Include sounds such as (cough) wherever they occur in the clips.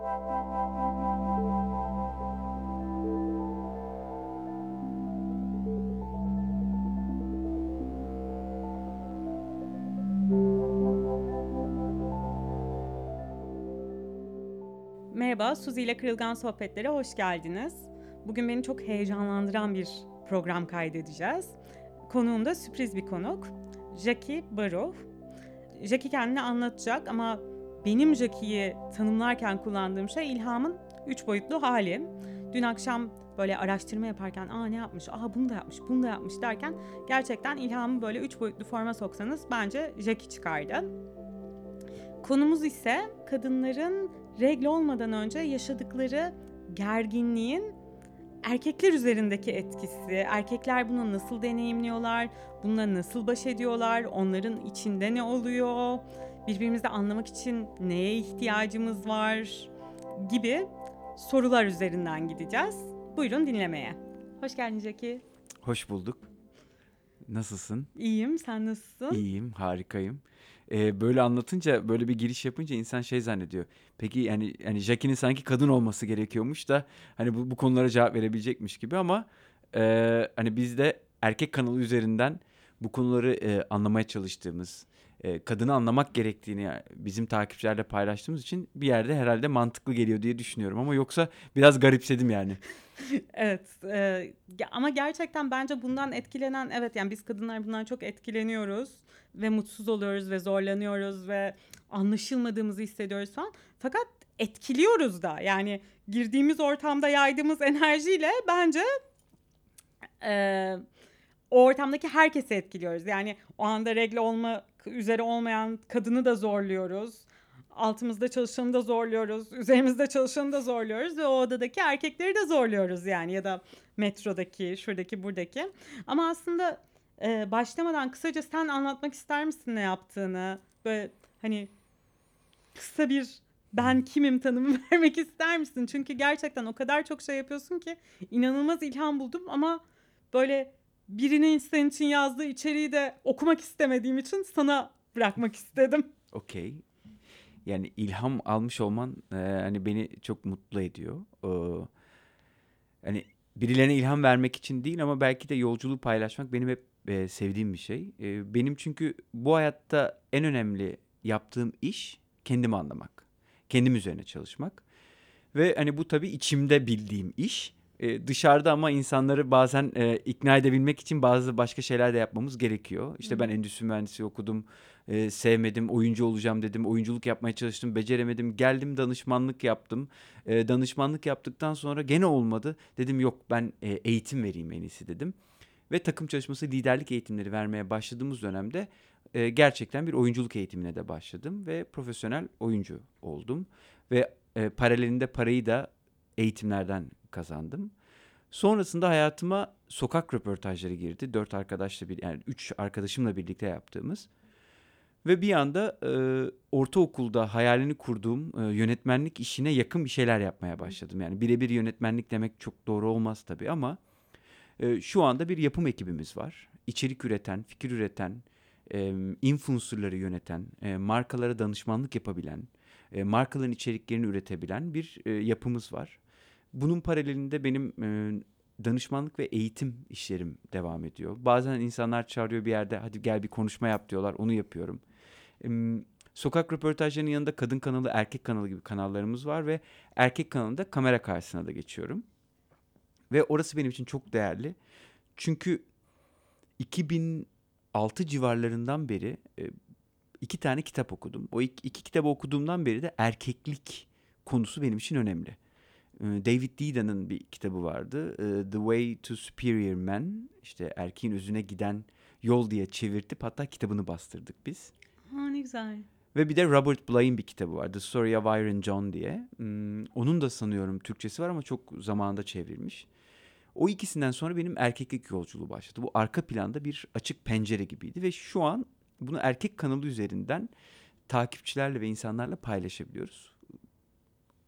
Merhaba, Suzi ile Kırılgan Sohbetlere hoş geldiniz. Bugün beni çok heyecanlandıran bir program kaydedeceğiz. Konuğum da sürpriz bir konuk. Jackie Barov. Jackie kendini anlatacak ama benim Jackie'yi tanımlarken kullandığım şey ilhamın üç boyutlu hali. Dün akşam böyle araştırma yaparken aa ne yapmış, aa bunu da yapmış, bunu da yapmış derken gerçekten ilhamı böyle üç boyutlu forma soksanız bence Jackie çıkardı. Konumuz ise kadınların regle olmadan önce yaşadıkları gerginliğin erkekler üzerindeki etkisi, erkekler bunu nasıl deneyimliyorlar, bununla nasıl baş ediyorlar, onların içinde ne oluyor, birbirimizi anlamak için neye ihtiyacımız var gibi sorular üzerinden gideceğiz. Buyurun dinlemeye. Hoş geldin Jackie. Hoş bulduk. Nasılsın? İyiyim, sen nasılsın? İyiyim, harikayım. Ee, böyle anlatınca, böyle bir giriş yapınca insan şey zannediyor. Peki yani yani Jackie'nin sanki kadın olması gerekiyormuş da hani bu, bu konulara cevap verebilecekmiş gibi ama e, hani biz de erkek kanalı üzerinden bu konuları e, anlamaya çalıştığımız, e, kadını anlamak gerektiğini bizim takipçilerle paylaştığımız için bir yerde herhalde mantıklı geliyor diye düşünüyorum ama yoksa biraz garipsedim yani. (laughs) Evet e, ama gerçekten bence bundan etkilenen evet yani biz kadınlar bundan çok etkileniyoruz ve mutsuz oluyoruz ve zorlanıyoruz ve anlaşılmadığımızı hissediyoruz falan. Fakat etkiliyoruz da yani girdiğimiz ortamda yaydığımız enerjiyle bence e, o ortamdaki herkesi etkiliyoruz. Yani o anda regle olma üzere olmayan kadını da zorluyoruz. Altımızda çalışanı da zorluyoruz. Üzerimizde çalışanı da zorluyoruz. Ve o odadaki erkekleri de zorluyoruz yani. Ya da metrodaki, şuradaki, buradaki. Ama aslında e, başlamadan kısaca sen anlatmak ister misin ne yaptığını? Böyle hani kısa bir ben kimim tanımı (laughs) vermek ister misin? Çünkü gerçekten o kadar çok şey yapıyorsun ki inanılmaz ilham buldum ama böyle birinin senin için yazdığı içeriği de okumak istemediğim için sana bırakmak istedim. Okey. Yani ilham almış olman e, hani beni çok mutlu ediyor. Ee, hani birilerine ilham vermek için değil ama belki de yolculuğu paylaşmak benim hep e, sevdiğim bir şey. E, benim çünkü bu hayatta en önemli yaptığım iş kendimi anlamak. Kendim üzerine çalışmak. Ve hani bu tabii içimde bildiğim iş. E, dışarıda ama insanları bazen e, ikna edebilmek için bazı başka şeyler de yapmamız gerekiyor. İşte ben endüstri mühendisi okudum, e, sevmedim, oyuncu olacağım dedim, oyunculuk yapmaya çalıştım, beceremedim. Geldim danışmanlık yaptım. E, danışmanlık yaptıktan sonra gene olmadı. Dedim yok ben e, eğitim vereyim en iyisi dedim. Ve takım çalışması liderlik eğitimleri vermeye başladığımız dönemde e, gerçekten bir oyunculuk eğitimine de başladım ve profesyonel oyuncu oldum. Ve e, paralelinde parayı da eğitimlerden kazandım. Sonrasında hayatıma sokak röportajları girdi. Dört arkadaşla bir yani üç arkadaşımla birlikte yaptığımız. Ve bir anda e, ortaokulda hayalini kurduğum e, yönetmenlik işine yakın bir şeyler yapmaya başladım. Yani birebir yönetmenlik demek çok doğru olmaz tabii ama e, şu anda bir yapım ekibimiz var. İçerik üreten, fikir üreten, e, influencerları yöneten, e, markalara danışmanlık yapabilen, e, markaların içeriklerini üretebilen bir e, yapımız var. Bunun paralelinde benim e, danışmanlık ve eğitim işlerim devam ediyor. Bazen insanlar çağırıyor bir yerde hadi gel bir konuşma yap diyorlar onu yapıyorum. Em, Sokak röportajlarının yanında kadın kanalı, erkek kanalı gibi kanallarımız var ve erkek kanalında kamera karşısına da geçiyorum. Ve orası benim için çok değerli. Çünkü 2006 civarlarından beri e, iki tane kitap okudum. O iki, iki kitabı okuduğumdan beri de erkeklik konusu benim için önemli. E, David Deedan'ın bir kitabı vardı. E, The Way to Superior Men. İşte erkeğin özüne giden yol diye çevirtip hatta kitabını bastırdık biz. Ha ne güzel. Ve bir de Robert Bly'in bir kitabı var. The Story of Iron John diye. Hmm, onun da sanıyorum Türkçesi var ama çok zamanında çevrilmiş. O ikisinden sonra benim erkeklik yolculuğu başladı. Bu arka planda bir açık pencere gibiydi ve şu an bunu erkek kanalı üzerinden takipçilerle ve insanlarla paylaşabiliyoruz.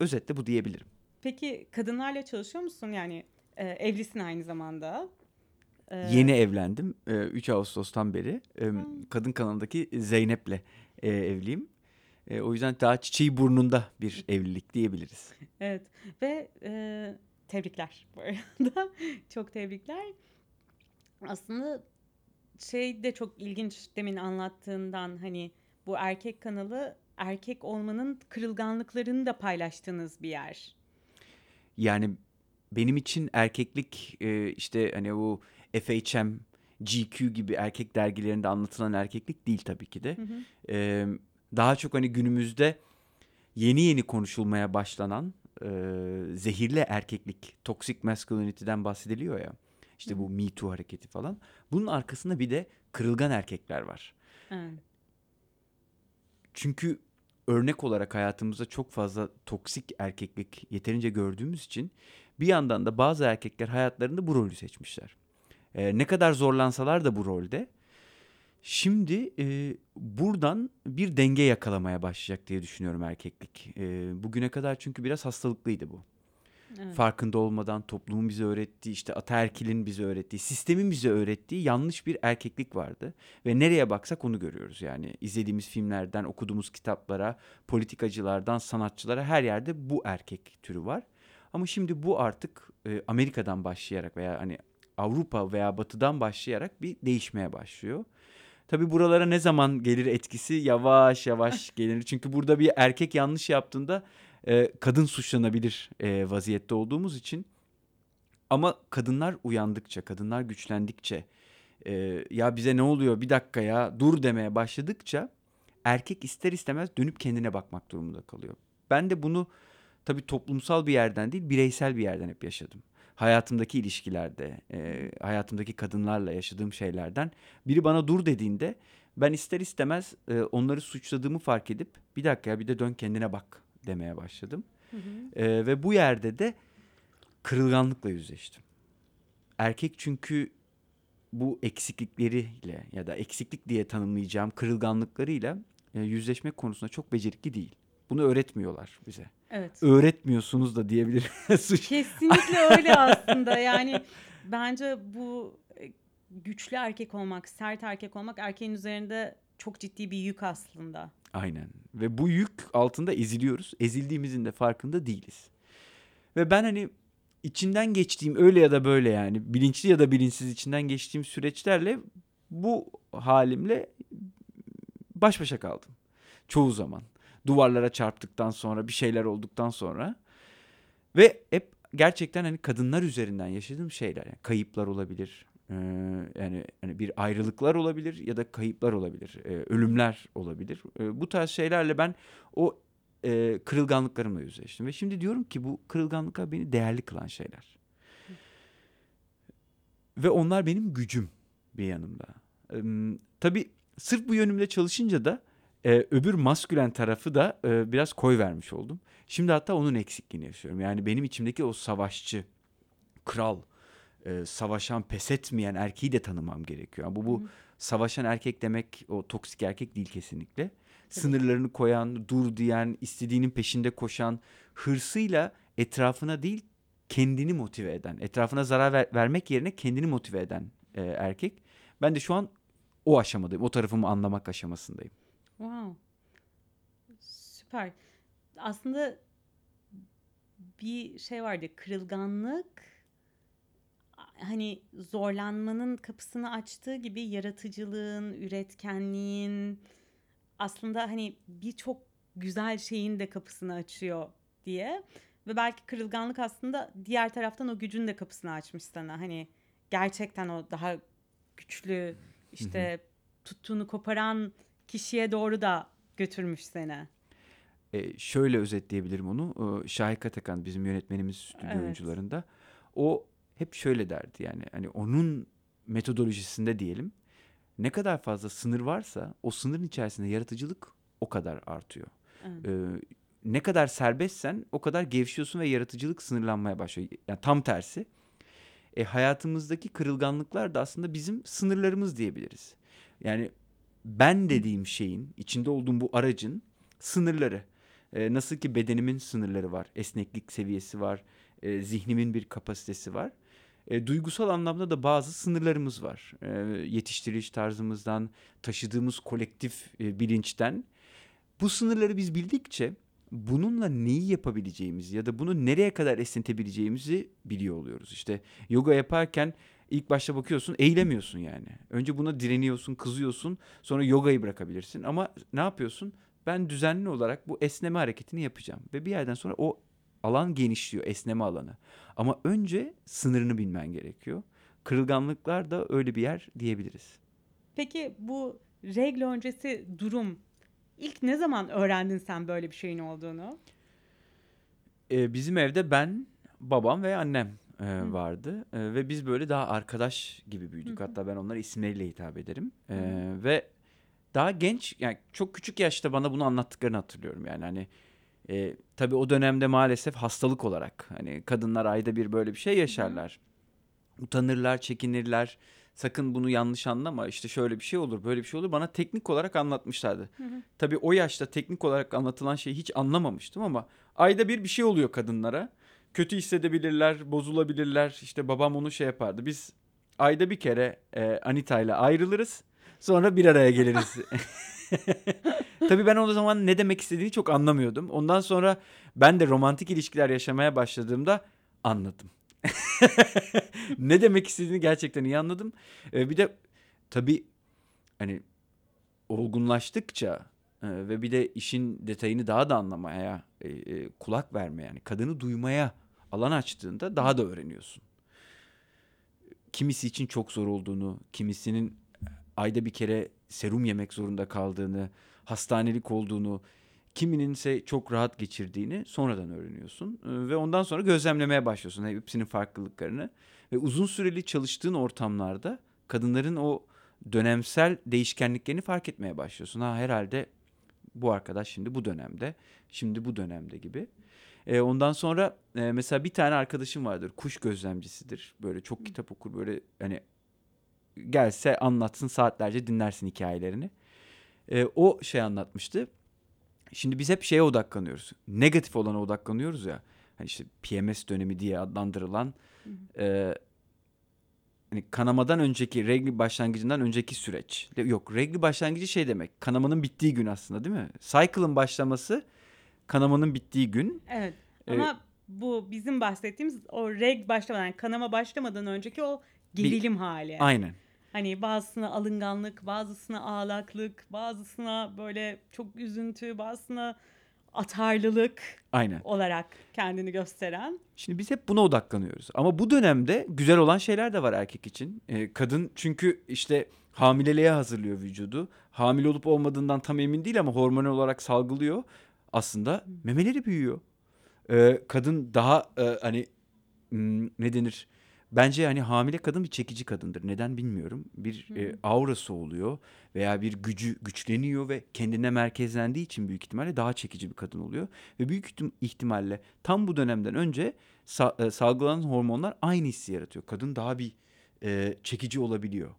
Özetle bu diyebilirim. Peki kadınlarla çalışıyor musun? Yani e, evlisin aynı zamanda. E, Yeni evlendim. Ee, 3 Ağustos'tan beri. Ee, Kadın kanalındaki Zeynep'le e, evliyim. E, o yüzden daha çiçeği burnunda bir (laughs) evlilik diyebiliriz. Evet ve e, tebrikler bu arada. (laughs) Çok tebrikler. Aslında şey de çok ilginç demin anlattığından hani bu erkek kanalı erkek olmanın kırılganlıklarını da paylaştığınız bir yer. Yani benim için erkeklik e, işte hani bu FHM, GQ gibi erkek dergilerinde anlatılan erkeklik değil tabii ki de. Hı hı. Daha çok hani günümüzde yeni yeni konuşulmaya başlanan e, zehirli erkeklik, toxic masculinity'den bahsediliyor ya. İşte bu Me Too hareketi falan. Bunun arkasında bir de kırılgan erkekler var. Evet. Çünkü örnek olarak hayatımızda çok fazla toksik erkeklik yeterince gördüğümüz için bir yandan da bazı erkekler hayatlarında bu rolü seçmişler. Ee, ne kadar zorlansalar da bu rolde şimdi e, buradan bir denge yakalamaya başlayacak diye düşünüyorum erkeklik. E, bugüne kadar çünkü biraz hastalıklıydı bu. Evet. Farkında olmadan toplumun bize öğrettiği, işte ataerkilin bize öğrettiği, sistemin bize öğrettiği yanlış bir erkeklik vardı. Ve nereye baksak onu görüyoruz yani. izlediğimiz filmlerden, okuduğumuz kitaplara, politikacılardan, sanatçılara her yerde bu erkek türü var. Ama şimdi bu artık e, Amerika'dan başlayarak veya hani Avrupa veya Batı'dan başlayarak bir değişmeye başlıyor. Tabii buralara ne zaman gelir etkisi yavaş yavaş (laughs) gelir. Çünkü burada bir erkek yanlış yaptığında e, kadın suçlanabilir e, vaziyette olduğumuz için. Ama kadınlar uyandıkça, kadınlar güçlendikçe, e, ya bize ne oluyor bir dakika ya dur demeye başladıkça erkek ister istemez dönüp kendine bakmak durumunda kalıyor. Ben de bunu tabii toplumsal bir yerden değil bireysel bir yerden hep yaşadım. Hayatımdaki ilişkilerde, e, hayatımdaki kadınlarla yaşadığım şeylerden biri bana dur dediğinde ben ister istemez e, onları suçladığımı fark edip bir dakika ya bir de dön kendine bak demeye başladım. Hı hı. E, ve bu yerde de kırılganlıkla yüzleştim. Erkek çünkü bu eksiklikleriyle ya da eksiklik diye tanımlayacağım kırılganlıklarıyla e, yüzleşmek konusunda çok becerikli değil. Bunu öğretmiyorlar bize. Evet. Öğretmiyorsunuz da diyebilirim. Suç- (laughs) Kesinlikle öyle aslında. Yani bence bu e, güçlü erkek olmak, sert erkek olmak erkeğin üzerinde çok ciddi bir yük aslında. Aynen. Ve bu yük altında eziliyoruz. Ezildiğimizin de farkında değiliz. Ve ben hani içinden geçtiğim öyle ya da böyle yani bilinçli ya da bilinçsiz içinden geçtiğim süreçlerle bu halimle baş başa kaldım. Çoğu zaman. Duvarlara çarptıktan sonra bir şeyler olduktan sonra ve hep gerçekten hani kadınlar üzerinden yaşadığım şeyler yani kayıplar olabilir. Ee, yani hani bir ayrılıklar olabilir ya da kayıplar olabilir. Ee, ölümler olabilir. Ee, bu tarz şeylerle ben o e, kırılganlıklarımla yüzleştim ve şimdi diyorum ki bu kırılganlıklar beni değerli kılan şeyler. Ve onlar benim gücüm bir yanımda. Ee, tabii sırf bu yönümde çalışınca da e, öbür maskülen tarafı da e, biraz koy vermiş oldum. Şimdi hatta onun eksikliğini yaşıyorum. Yani benim içimdeki o savaşçı, kral, e, savaşan, pes etmeyen erkeği de tanımam gerekiyor. Yani bu bu Hı savaşan erkek demek o toksik erkek değil kesinlikle. Sınırlarını koyan, dur diyen, istediğinin peşinde koşan, hırsıyla etrafına değil kendini motive eden, etrafına zarar ver- vermek yerine kendini motive eden e, erkek. Ben de şu an o aşamadayım, o tarafımı anlamak aşamasındayım. Wow. Süper. Aslında bir şey vardı. Kırılganlık hani zorlanmanın kapısını açtığı gibi yaratıcılığın, üretkenliğin aslında hani birçok güzel şeyin de kapısını açıyor diye. Ve belki kırılganlık aslında diğer taraftan o gücün de kapısını açmış sana. Hani gerçekten o daha güçlü işte tuttuğunu koparan kişiye doğru da götürmüş seni. E, şöyle özetleyebilirim onu. E, Şahik Atakan bizim yönetmenimiz stüdyo Evet. oyuncularında. O hep şöyle derdi yani hani onun metodolojisinde diyelim. Ne kadar fazla sınır varsa o sınırın içerisinde yaratıcılık o kadar artıyor. Evet. E, ne kadar serbestsen o kadar gevşiyorsun ve yaratıcılık sınırlanmaya başlıyor. Yani tam tersi. E, hayatımızdaki kırılganlıklar da aslında bizim sınırlarımız diyebiliriz. Yani ben dediğim şeyin, içinde olduğum bu aracın sınırları. E, nasıl ki bedenimin sınırları var, esneklik seviyesi var, e, zihnimin bir kapasitesi var. E, duygusal anlamda da bazı sınırlarımız var. E, yetiştiriliş tarzımızdan, taşıdığımız kolektif e, bilinçten. Bu sınırları biz bildikçe bununla neyi yapabileceğimizi ya da bunu nereye kadar esnetebileceğimizi biliyor oluyoruz. İşte yoga yaparken ilk başta bakıyorsun eğilemiyorsun yani. Önce buna direniyorsun, kızıyorsun. Sonra yogayı bırakabilirsin. Ama ne yapıyorsun? Ben düzenli olarak bu esneme hareketini yapacağım. Ve bir yerden sonra o alan genişliyor, esneme alanı. Ama önce sınırını bilmen gerekiyor. Kırılganlıklar da öyle bir yer diyebiliriz. Peki bu regl öncesi durum ilk ne zaman öğrendin sen böyle bir şeyin olduğunu? Ee, bizim evde ben, babam ve annem e, vardı. E, ve biz böyle daha arkadaş gibi büyüdük. Hı. Hatta ben onlara isimleriyle hitap ederim. E, ve daha genç, yani çok küçük yaşta bana bunu anlattıklarını hatırlıyorum. Yani hani e, tabii o dönemde maalesef hastalık olarak hani kadınlar ayda bir böyle bir şey yaşarlar. Utanırlar, çekinirler. Sakın bunu yanlış anlama. İşte şöyle bir şey olur, böyle bir şey olur. Bana teknik olarak anlatmışlardı. Hı hı. Tabii o yaşta teknik olarak anlatılan şeyi hiç anlamamıştım ama ayda bir bir şey oluyor kadınlara. Kötü hissedebilirler, bozulabilirler. İşte babam onu şey yapardı. Biz ayda bir kere e, Anita ile ayrılırız. Sonra bir araya geliriz. (laughs) (laughs) Tabii ben o zaman ne demek istediğini çok anlamıyordum. Ondan sonra ben de romantik ilişkiler yaşamaya başladığımda anladım. (laughs) ne demek istediğini gerçekten iyi anladım. E, bir de tabii hani olgunlaştıkça e, ve bir de işin detayını daha da anlamaya, e, e, kulak vermeye yani kadını duymaya alan açtığında daha da öğreniyorsun. Kimisi için çok zor olduğunu, kimisinin ayda bir kere serum yemek zorunda kaldığını, hastanelik olduğunu, kiminin ise çok rahat geçirdiğini sonradan öğreniyorsun. E, Ve ondan sonra gözlemlemeye başlıyorsun hepsinin farklılıklarını. Ve uzun süreli çalıştığın ortamlarda kadınların o dönemsel değişkenliklerini fark etmeye başlıyorsun. Ha herhalde bu arkadaş şimdi bu dönemde, şimdi bu dönemde gibi. E, ondan sonra e, mesela bir tane arkadaşım vardır, kuş gözlemcisidir. Böyle çok kitap okur, böyle hani gelse anlatsın saatlerce dinlersin hikayelerini. E, o şey anlatmıştı. Şimdi biz hep şeye odaklanıyoruz. Negatif olana odaklanıyoruz ya. Hani işte PMS dönemi diye adlandırılan e, hani kanamadan önceki regl başlangıcından önceki süreç. Yok regl başlangıcı şey demek. Kanamanın bittiği gün aslında değil mi? Cycle'ın başlaması kanamanın bittiği gün. Evet. Ee, Ama bu bizim bahsettiğimiz o reg başlamadan, yani kanama başlamadan önceki o gerilim hali. Aynen. Hani bazısına alınganlık, bazısına ağlaklık, bazısına böyle çok üzüntü, bazısına atarlılık Aynen. olarak kendini gösteren. Şimdi biz hep buna odaklanıyoruz. Ama bu dönemde güzel olan şeyler de var erkek için. Ee, kadın çünkü işte hamileliğe hazırlıyor vücudu. Hamile olup olmadığından tam emin değil ama hormonal olarak salgılıyor. Aslında memeleri büyüyor. Ee, kadın daha e, hani hmm, ne denir? Bence hani hamile kadın bir çekici kadındır. Neden bilmiyorum. Bir e, aurası oluyor veya bir gücü güçleniyor ve kendine merkezlendiği için büyük ihtimalle daha çekici bir kadın oluyor. Ve büyük ihtim- ihtimalle tam bu dönemden önce sa- e, salgılanan hormonlar aynı hissi yaratıyor. Kadın daha bir e, çekici olabiliyor.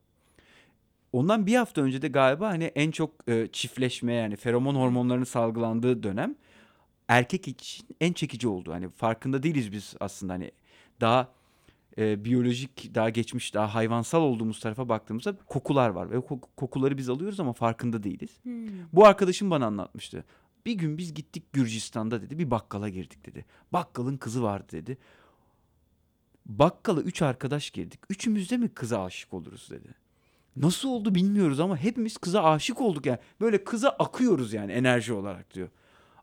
Ondan bir hafta önce de galiba hani en çok e, çiftleşme yani feromon hormonlarının salgılandığı dönem erkek için en çekici oldu. Hani farkında değiliz biz aslında hani daha e, biyolojik, daha geçmiş, daha hayvansal olduğumuz tarafa baktığımızda kokular var. Ve kokuları biz alıyoruz ama farkında değiliz. Bu arkadaşım bana anlatmıştı. Bir gün biz gittik Gürcistan'da dedi. Bir bakkala girdik dedi. Bakkalın kızı vardı dedi. Bakkala üç arkadaş girdik. Üçümüz de mi kıza aşık oluruz dedi. Nasıl oldu bilmiyoruz ama hepimiz kıza aşık olduk yani. Böyle kıza akıyoruz yani enerji olarak diyor.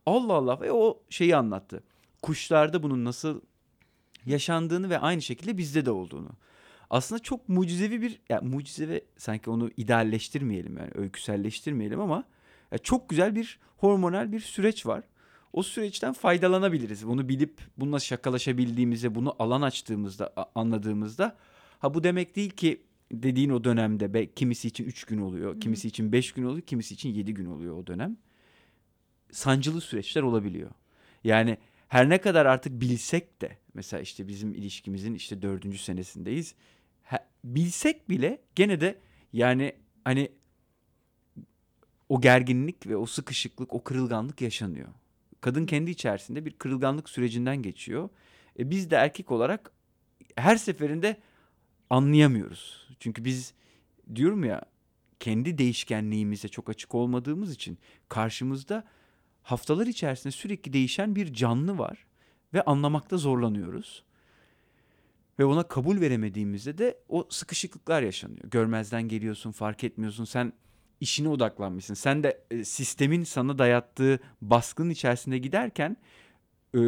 Allah Allah ve o şeyi anlattı. Kuşlarda bunun nasıl yaşandığını ve aynı şekilde bizde de olduğunu. Aslında çok mucizevi bir, yani mucizevi sanki onu idealleştirmeyelim yani öyküselleştirmeyelim ama ya çok güzel bir hormonal bir süreç var. O süreçten faydalanabiliriz. Bunu bilip bununla şakalaşabildiğimizde, bunu alan açtığımızda, anladığımızda ha bu demek değil ki dediğin o dönemde be, kimisi için 3 gün oluyor, kimisi için 5 gün oluyor, kimisi için 7 gün oluyor o dönem. Sancılı süreçler olabiliyor. Yani her ne kadar artık bilsek de mesela işte bizim ilişkimizin işte dördüncü senesindeyiz. Ha- bilsek bile gene de yani hani o gerginlik ve o sıkışıklık, o kırılganlık yaşanıyor. Kadın kendi içerisinde bir kırılganlık sürecinden geçiyor. E biz de erkek olarak her seferinde anlayamıyoruz. Çünkü biz diyorum ya kendi değişkenliğimize çok açık olmadığımız için karşımızda haftalar içerisinde sürekli değişen bir canlı var ve anlamakta zorlanıyoruz. Ve ona kabul veremediğimizde de o sıkışıklıklar yaşanıyor. Görmezden geliyorsun, fark etmiyorsun. Sen işine odaklanmışsın. Sen de e, sistemin sana dayattığı baskının içerisinde giderken e,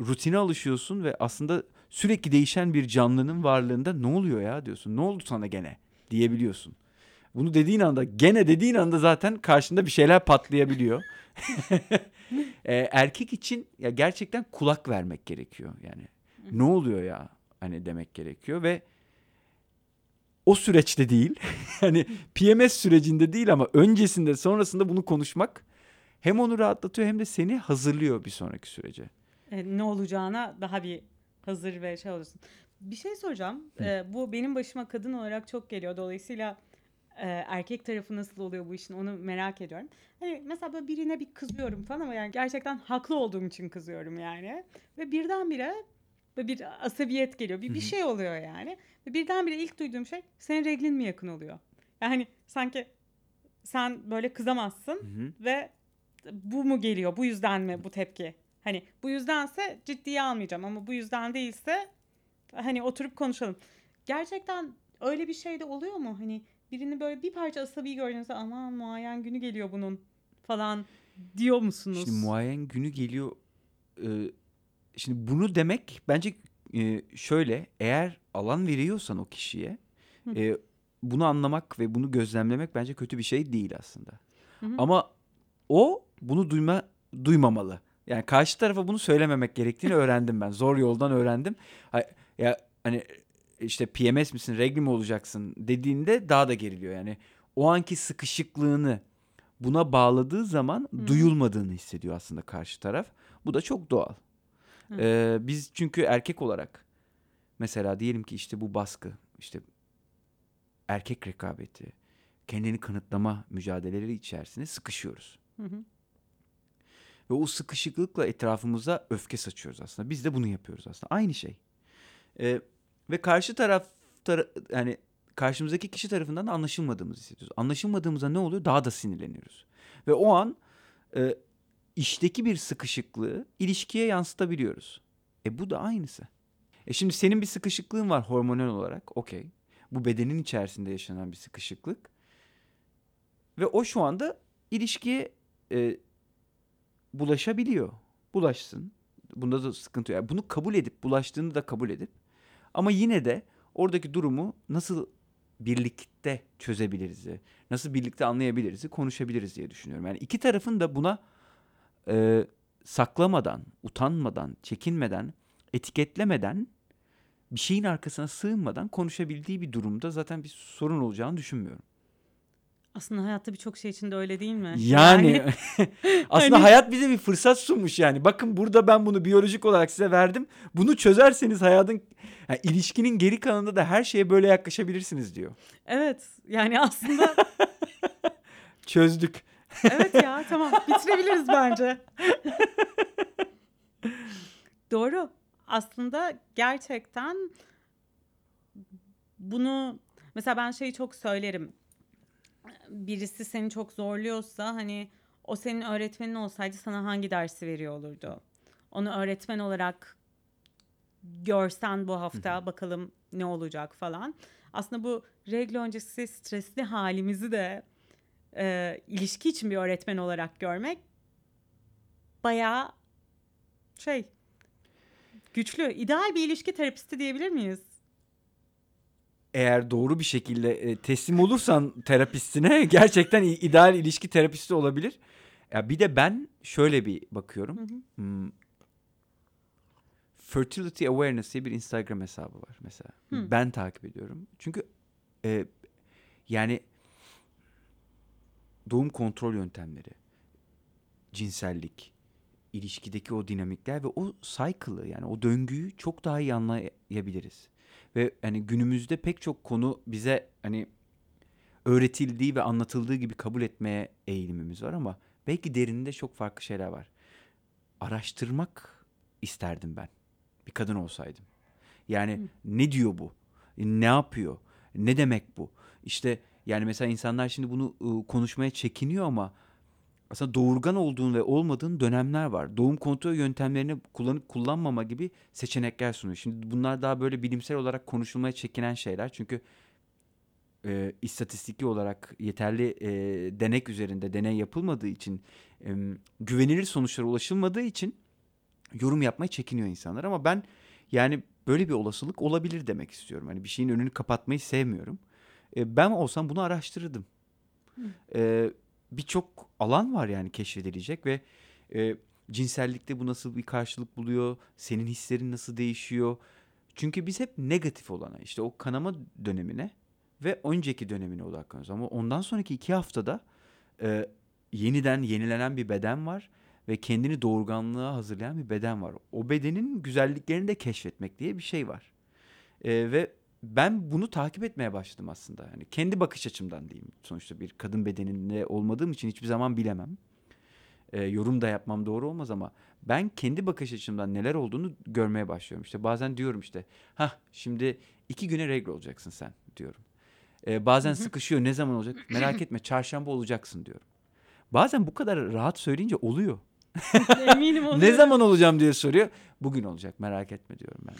rutine alışıyorsun ve aslında sürekli değişen bir canlının varlığında ne oluyor ya diyorsun. Ne oldu sana gene diyebiliyorsun. Bunu dediğin anda gene dediğin anda zaten karşında bir şeyler patlayabiliyor. (laughs) e, erkek için ya gerçekten kulak vermek gerekiyor yani. Ne oluyor ya hani demek gerekiyor ve o süreçte değil. (laughs) hani PMS sürecinde değil ama öncesinde sonrasında bunu konuşmak hem onu rahatlatıyor hem de seni hazırlıyor bir sonraki sürece. E, ne olacağına daha bir hazır ve şey olursun. Bir şey soracağım. E, bu benim başıma kadın olarak çok geliyor. Dolayısıyla e, erkek tarafı nasıl oluyor bu işin onu merak ediyorum. Hani mesela böyle birine bir kızıyorum falan ama yani gerçekten haklı olduğum için kızıyorum yani. Ve birdenbire böyle bir asabiyet geliyor. Bir, bir şey oluyor yani. Ve birdenbire ilk duyduğum şey senin reglin mi yakın oluyor? Yani sanki sen böyle kızamazsın ve bu mu geliyor? Bu yüzden mi bu tepki? Hani bu yüzdense ciddiye almayacağım ama bu yüzden değilse hani oturup konuşalım. Gerçekten öyle bir şey de oluyor mu? Hani birini böyle bir parça asabi gördüğünüzde aman muayen günü geliyor bunun falan diyor musunuz? Şimdi muayyen günü geliyor. e, şimdi bunu demek bence e, şöyle eğer alan veriyorsan o kişiye e, bunu anlamak ve bunu gözlemlemek bence kötü bir şey değil aslında. Hı hı. Ama o bunu duyma duymamalı. Yani karşı tarafa bunu söylememek gerektiğini öğrendim ben. Zor yoldan öğrendim. Ya hani işte PMS misin, regl mi olacaksın dediğinde daha da geriliyor. Yani o anki sıkışıklığını buna bağladığı zaman Hı. duyulmadığını hissediyor aslında karşı taraf. Bu da çok doğal. Hı. Ee, biz çünkü erkek olarak mesela diyelim ki işte bu baskı, işte erkek rekabeti, kendini kanıtlama mücadeleleri içerisinde sıkışıyoruz. Hı hı. Ve o sıkışıklıkla etrafımıza öfke saçıyoruz aslında. Biz de bunu yapıyoruz aslında. Aynı şey. Ee, ve karşı taraf tara- yani karşımızdaki kişi tarafından da anlaşılmadığımızı hissediyoruz. Anlaşılmadığımızda ne oluyor? Daha da sinirleniyoruz. Ve o an e, işteki bir sıkışıklığı ilişkiye yansıtabiliyoruz. E bu da aynısı. E şimdi senin bir sıkışıklığın var hormonal olarak. Okey. Bu bedenin içerisinde yaşanan bir sıkışıklık. Ve o şu anda ilişkiye e, bulaşabiliyor. Bulaşsın. Bunda da sıkıntı yok. Yani bunu kabul edip, bulaştığını da kabul edip ama yine de oradaki durumu nasıl birlikte çözebiliriz, nasıl birlikte anlayabiliriz, konuşabiliriz diye düşünüyorum. Yani iki tarafın da buna e, saklamadan, utanmadan, çekinmeden, etiketlemeden, bir şeyin arkasına sığınmadan konuşabildiği bir durumda zaten bir sorun olacağını düşünmüyorum. Aslında hayatta birçok şey için de öyle değil mi? Yani (laughs) aslında Hani- hayat bize bir fırsat sunmuş yani. Bakın burada ben bunu biyolojik olarak size verdim. Bunu çözerseniz hayatın yani ilişkinin geri kalanında da her şeye böyle yaklaşabilirsiniz diyor. evet yani aslında (laughs) Çözdük. evet ya (laughs) tamam bitirebiliriz bence. Doğru. Aslında gerçekten bunu mesela ben şeyi çok söylerim. Birisi seni çok zorluyorsa hani o senin öğretmenin olsaydı sana hangi dersi veriyor olurdu? Onu öğretmen olarak görsen bu hafta bakalım ne olacak falan. Aslında bu regl öncesi stresli halimizi de e, ilişki için bir öğretmen olarak görmek bayağı şey güçlü. İdeal bir ilişki terapisti diyebilir miyiz? Eğer doğru bir şekilde e, teslim olursan terapistine (laughs) gerçekten ideal ilişki terapisti olabilir. Ya bir de ben şöyle bir bakıyorum. Hı hı. Hmm, Fertility Awareness diye bir Instagram hesabı var mesela. Hı. Ben takip ediyorum. Çünkü e, yani doğum kontrol yöntemleri, cinsellik, ilişkideki o dinamikler ve o cycle'ı yani o döngüyü çok daha iyi anlayabiliriz. Ve hani günümüzde pek çok konu bize hani öğretildiği ve anlatıldığı gibi kabul etmeye eğilimimiz var ama belki derinde çok farklı şeyler var. Araştırmak isterdim ben bir kadın olsaydım. Yani ne diyor bu? Ne yapıyor? Ne demek bu? İşte yani mesela insanlar şimdi bunu ıı, konuşmaya çekiniyor ama aslında doğurgan olduğun ve olmadığın dönemler var. Doğum kontrol yöntemlerini kullanıp kullanmama gibi seçenekler sunuyor. Şimdi bunlar daha böyle bilimsel olarak konuşulmaya çekinen şeyler. Çünkü e, istatistiki olarak yeterli e, denek üzerinde deney yapılmadığı için e, güvenilir sonuçlara ulaşılmadığı için yorum yapmaya çekiniyor insanlar. Ama ben yani böyle bir olasılık olabilir demek istiyorum. Hani bir şeyin önünü kapatmayı sevmiyorum. E, ben olsam bunu araştırırdım. E, Birçok alan var yani keşfedilecek ve e, cinsellikte bu nasıl bir karşılık buluyor? Senin hislerin nasıl değişiyor? Çünkü biz hep negatif olana işte o kanama dönemine ve önceki dönemine odaklanıyoruz. Ama ondan sonraki iki haftada e, yeniden yenilenen bir beden var ve kendini doğurganlığa hazırlayan bir beden var. O bedenin güzelliklerini de keşfetmek diye bir şey var. E, ve ben bunu takip etmeye başladım aslında. Yani kendi bakış açımdan diyeyim. Sonuçta bir kadın bedeninde olmadığım için hiçbir zaman bilemem. E, yorum da yapmam doğru olmaz ama ben kendi bakış açımdan neler olduğunu görmeye başlıyorum. İşte bazen diyorum işte, ha şimdi iki güne regl olacaksın sen diyorum. E, bazen sıkışıyor ne zaman olacak merak etme çarşamba olacaksın diyorum. Bazen bu kadar rahat söyleyince oluyor. Eminim oluyor. Ne zaman olacağım diye soruyor. Bugün olacak merak etme diyorum ben.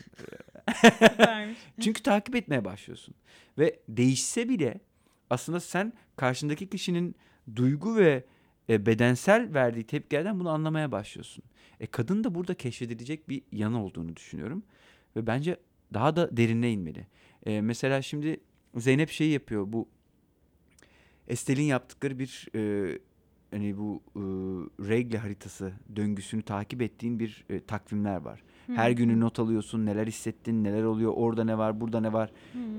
(laughs) Çünkü takip etmeye başlıyorsun. Ve değişse bile aslında sen karşındaki kişinin duygu ve e, bedensel verdiği tepkilerden bunu anlamaya başlıyorsun. E, kadın da burada keşfedilecek bir yanı olduğunu düşünüyorum. Ve bence daha da derine inmeli. E, mesela şimdi Zeynep şeyi yapıyor. Bu Estel'in yaptıkları bir e, hani bu e, regle haritası döngüsünü takip ettiğin bir e, takvimler var. Her günü not alıyorsun, neler hissettin, neler oluyor, orada ne var, burada ne var.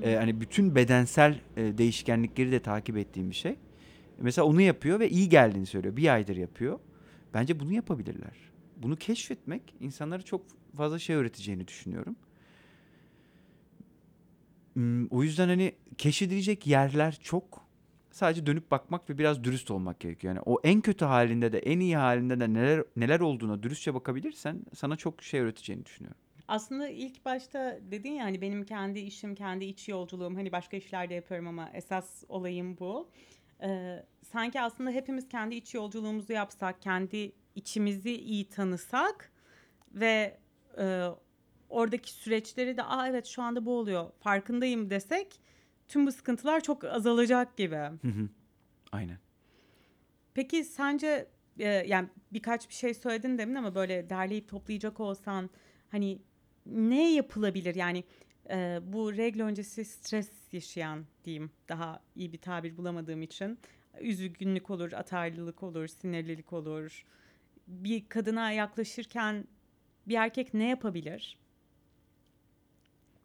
E, hani bütün bedensel e, değişkenlikleri de takip ettiğim bir şey. Mesela onu yapıyor ve iyi geldiğini söylüyor. Bir aydır yapıyor. Bence bunu yapabilirler. Bunu keşfetmek insanlara çok fazla şey öğreteceğini düşünüyorum. O yüzden hani keşfedilecek yerler çok. Sadece dönüp bakmak ve biraz dürüst olmak gerekiyor. Yani o en kötü halinde de en iyi halinde de neler neler olduğuna dürüstçe bakabilirsen sana çok şey öğreteceğini düşünüyorum. Aslında ilk başta dedin ya hani benim kendi işim, kendi iç yolculuğum hani başka işler de yapıyorum ama esas olayım bu. Ee, sanki aslında hepimiz kendi iç yolculuğumuzu yapsak, kendi içimizi iyi tanısak ve e, oradaki süreçleri de aa evet şu anda bu oluyor farkındayım desek tüm bu sıkıntılar çok azalacak gibi. Hı hı. Aynen. Peki sence e, yani birkaç bir şey söyledin demin ama böyle derleyip toplayacak olsan hani ne yapılabilir? Yani e, bu regl öncesi stres yaşayan diyeyim daha iyi bir tabir bulamadığım için üzgünlük olur, atarlılık olur, sinirlilik olur. Bir kadına yaklaşırken bir erkek ne yapabilir?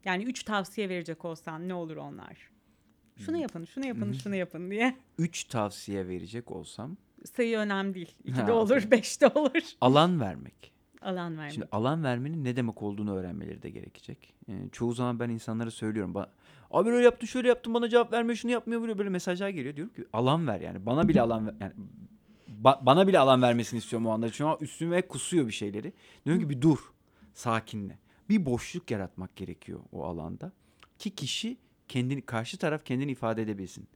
Yani üç tavsiye verecek olsan ne olur onlar? Şunu yapın, şunu yapın, şunu yapın diye. Üç tavsiye verecek olsam Sayı önemli değil. İki Ha, de olur, okey. beş de olur. alan vermek. Alan vermek. Şimdi alan vermenin ne demek olduğunu öğrenmeleri de gerekecek. Ee, çoğu zaman ben insanlara söylüyorum. Ba- Abi öyle yaptın şöyle yaptın bana cevap vermiyor şunu yapmıyor böyle böyle mesajlar geliyor. Diyorum ki alan ver yani bana bile alan ver. Yani ba- bana bile alan vermesini istiyorum o anda. Çünkü üstüme kusuyor bir şeyleri. Diyorum ki bir dur sakinle. Bir boşluk yaratmak gerekiyor o alanda. Ki kişi kendini karşı taraf kendini ifade edebilsin.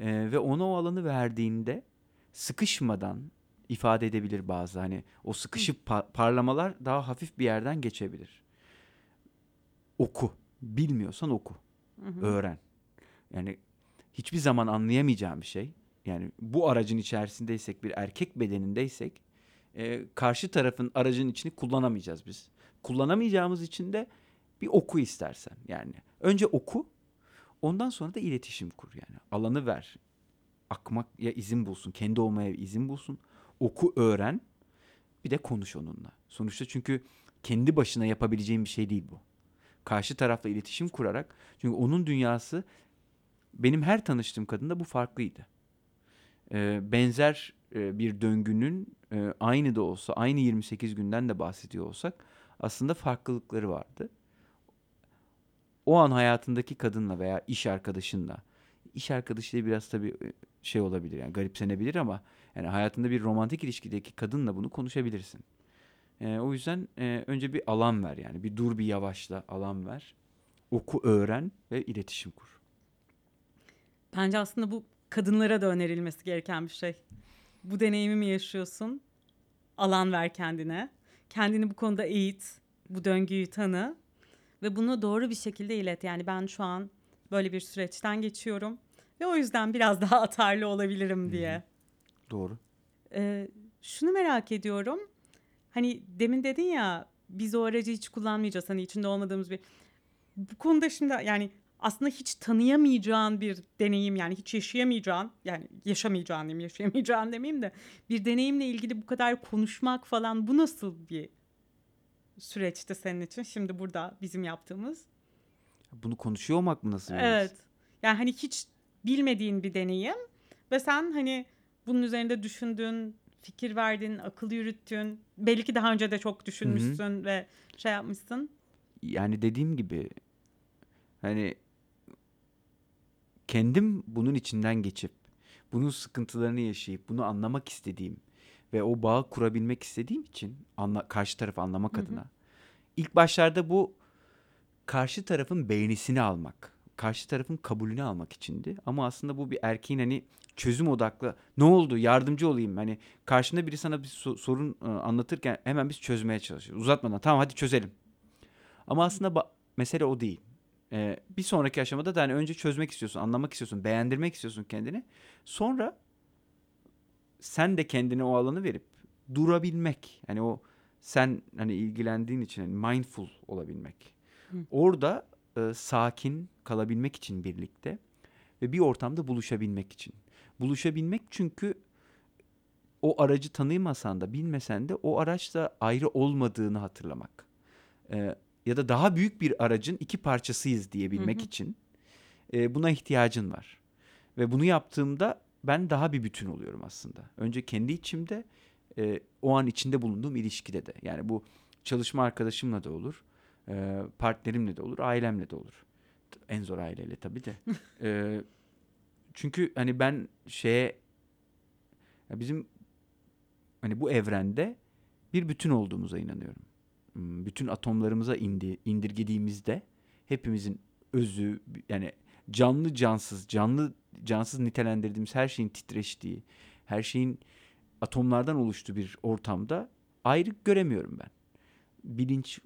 Ee, ve ona o alanı verdiğinde sıkışmadan ifade edebilir bazı hani o sıkışıp pa- parlamalar daha hafif bir yerden geçebilir. Oku. Bilmiyorsan oku. Öğren. Yani hiçbir zaman anlayamayacağım bir şey. Yani bu aracın içerisindeysek bir erkek bedenindeysek e, karşı tarafın aracın içini kullanamayacağız biz. Kullanamayacağımız için de bir oku istersen yani. Önce oku ondan sonra da iletişim kur yani. Alanı ver. Akmak ya izin bulsun. Kendi olmaya izin bulsun. Oku öğren. Bir de konuş onunla. Sonuçta çünkü kendi başına yapabileceğin bir şey değil bu. Karşı tarafla iletişim kurarak çünkü onun dünyası benim her tanıştığım kadında bu farklıydı. Ee, benzer e, bir döngünün e, aynı da olsa aynı 28 günden de bahsediyor olsak aslında farklılıkları vardı. O an hayatındaki kadınla veya iş arkadaşınla iş arkadaşıyla biraz tabii e, şey olabilir yani garipsenebilir ama yani hayatında bir romantik ilişkideki kadınla bunu konuşabilirsin. Ee, o yüzden e, önce bir alan ver yani bir dur bir yavaşla alan ver. Oku öğren ve iletişim kur. Bence aslında bu kadınlara da önerilmesi gereken bir şey. Bu deneyimi mi yaşıyorsun? Alan ver kendine. Kendini bu konuda eğit. Bu döngüyü tanı. Ve bunu doğru bir şekilde ilet. Yani ben şu an böyle bir süreçten geçiyorum. Ve o yüzden biraz (laughs) daha atarlı olabilirim diye. Doğru. Ee, şunu merak ediyorum. Hani demin dedin ya biz o aracı hiç kullanmayacağız. Hani içinde olmadığımız bir... Bu konuda şimdi yani aslında hiç tanıyamayacağın bir deneyim yani hiç yaşayamayacağın yani yaşamayacağın diyeyim yaşayamayacağın demeyeyim de bir deneyimle ilgili bu kadar konuşmak falan bu nasıl bir süreçti senin için şimdi burada bizim yaptığımız? Bunu konuşuyor olmak mı nasıl? Evet. Yani hani hiç bilmediğin bir deneyim ve sen hani bunun üzerinde düşündün, fikir verdin, akıl yürüttün. Belki ki daha önce de çok düşünmüşsün ve şey yapmışsın. Yani dediğim gibi hani kendim bunun içinden geçip bunun sıkıntılarını yaşayıp bunu anlamak istediğim ve o bağı kurabilmek istediğim için anla, karşı tarafı anlamak Hı hı. adına ilk başlarda bu karşı tarafın beğenisini almak, karşı tarafın kabulünü almak içindi. Ama aslında bu bir erkeğin hani çözüm odaklı ne oldu yardımcı olayım hani karşında biri sana bir so- sorun anlatırken hemen biz çözmeye çalışıyoruz. Uzatmadan tamam hadi çözelim. Ama aslında ba- mesele o değil. Ee, bir sonraki aşamada da hani önce çözmek istiyorsun, anlamak istiyorsun, beğendirmek istiyorsun kendini. Sonra sen de kendine o alanı verip durabilmek. Hani o sen hani ilgilendiğin için hani mindful olabilmek. Hı. Orada e, sakin kalabilmek için birlikte ve bir ortamda buluşabilmek için. Buluşabilmek çünkü o aracı tanıymasan da bilmesen de o araçla ayrı olmadığını hatırlamak. Ee, ya da daha büyük bir aracın iki parçasıyız diyebilmek Hı hı. için e, buna ihtiyacın var. Ve bunu yaptığımda ben daha bir bütün oluyorum aslında. Önce kendi içimde, e, o an içinde bulunduğum ilişkide de. Yani bu çalışma arkadaşımla da olur, e, partnerimle de olur, ailemle de olur. En zor aileyle tabii de. (laughs) E, çünkü hani ben şeye, bizim hani bu evrende bir bütün olduğumuza inanıyorum. Hmm, Bütün atomlarımıza indi, indirgediğimizde hepimizin özü yani canlı cansız, canlı cansız nitelendirdiğimiz her şeyin titreştiği, her şeyin atomlardan oluştuğu bir ortamda ayrı göremiyorum ben. Bilinç,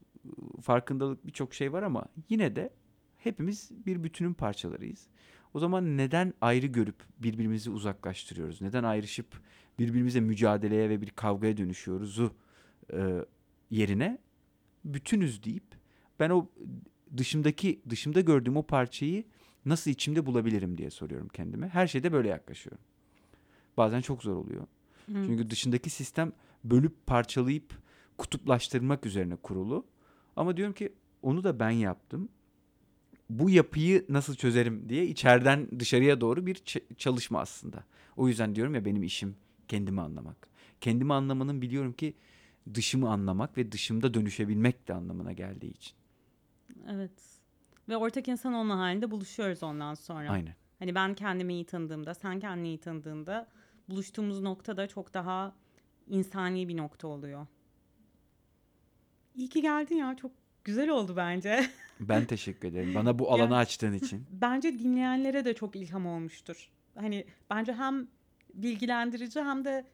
farkındalık birçok şey var ama yine de hepimiz bir bütünün parçalarıyız. O zaman neden ayrı görüp birbirimizi uzaklaştırıyoruz? Neden ayrışıp birbirimize mücadeleye ve bir kavgaya dönüşüyoruzu e, yerine bütünüz deyip ben o dışımdaki dışımda gördüğüm o parçayı nasıl içimde bulabilirim diye soruyorum kendime. Her şeyde böyle yaklaşıyorum. Bazen çok zor oluyor. Hı. Çünkü dışındaki sistem bölüp parçalayıp kutuplaştırmak üzerine kurulu. Ama diyorum ki onu da ben yaptım. Bu yapıyı nasıl çözerim diye içeriden dışarıya doğru bir çalışma aslında. O yüzden diyorum ya benim işim kendimi anlamak. Kendimi anlamanın biliyorum ki dışımı anlamak ve dışımda dönüşebilmek de anlamına geldiği için. Evet. Ve ortak insan olma halinde buluşuyoruz ondan sonra. Aynen. Hani ben kendimi iyi tanıdığımda, sen kendini iyi tanıdığında buluştuğumuz nokta da çok daha insani bir nokta oluyor. İyi ki geldin ya. Çok güzel oldu bence. (laughs) Ben teşekkür ederim. Bana bu alanı Ya- açtığın için. (laughs) bence dinleyenlere de çok ilham olmuştur. Hani bence hem bilgilendirici hem de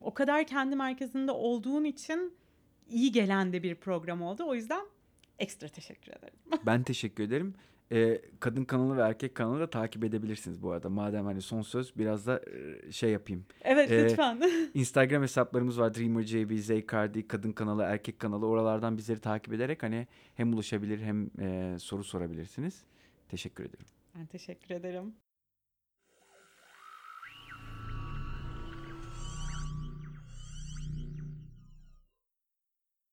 o kadar kendi merkezinde olduğun için iyi gelen de bir program oldu. O yüzden ekstra teşekkür ederim. (laughs) Ben teşekkür ederim. Ee, kadın kanalı ve erkek kanalı da takip edebilirsiniz bu arada. Madem hani son söz biraz da e, şey yapayım. Evet Ee, lütfen. (laughs) Instagram hesaplarımız var. Dreamer JB, Zeykardi, kadın kanalı, erkek kanalı. Oralardan bizleri takip ederek hani hem ulaşabilir hem e, soru sorabilirsiniz. Teşekkür ederim. ben teşekkür ederim.